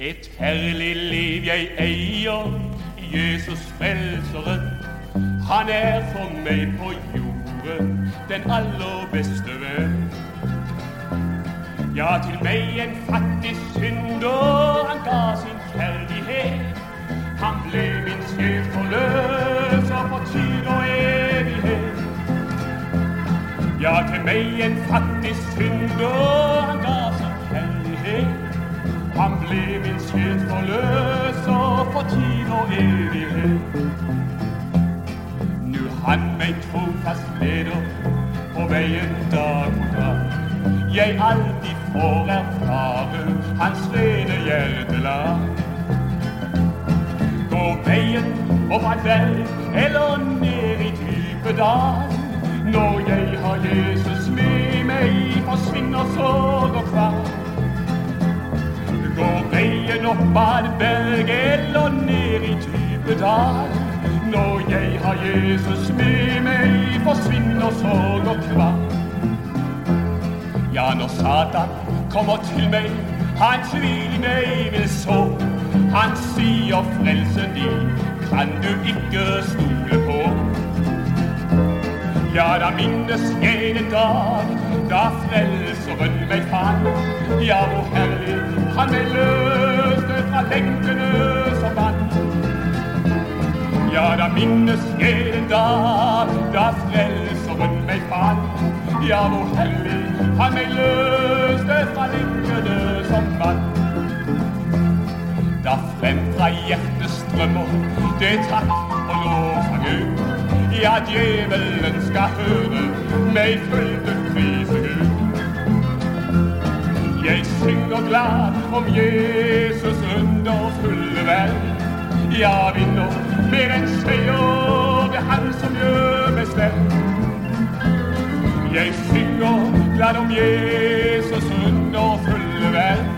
Et herlig liv jeg eier, Jesus frelseren. Han er for meg på jorden den aller beste venn. Ja, til meg en fattig synder han ga sin kjærlighet. Han ble min sjel forløser for tid og evighet. Ja, til meg en fattig synder ble forløs og for tid og evighet. Nu han meg trofast leder på veien dag og dag. Jeg alltid får erfare hans rene hjertelag. Går veien opp ad berg eller ned i dype dal. Når jeg har Jesus med meg, forsvinner sorg eller i dype dag. Når jeg har Jesus med meg, forsvinner sorg og kval. Ja, når Satan kommer til meg, han tvil meg vil så. Han sier frelsen din kan du ikke stole på. Ja, da minnes jeg en dag da frelseren meg fant. Ja, hvor herlig han meg løste fra lenkene som vant. Ja, da minnes jeg en dag da frelseren meg fant. Ja, hvor hellig han meg løste fra lignende som vann Da frem fra hjertet strømmer det takk og lov fra Gud. Ja, djevelen skal høre meg fulgte prise Gud. Jeg synger glad om Jesus underfulle vel. Ja, vinner mer Jeg synger glad om Jesus underfulle vel.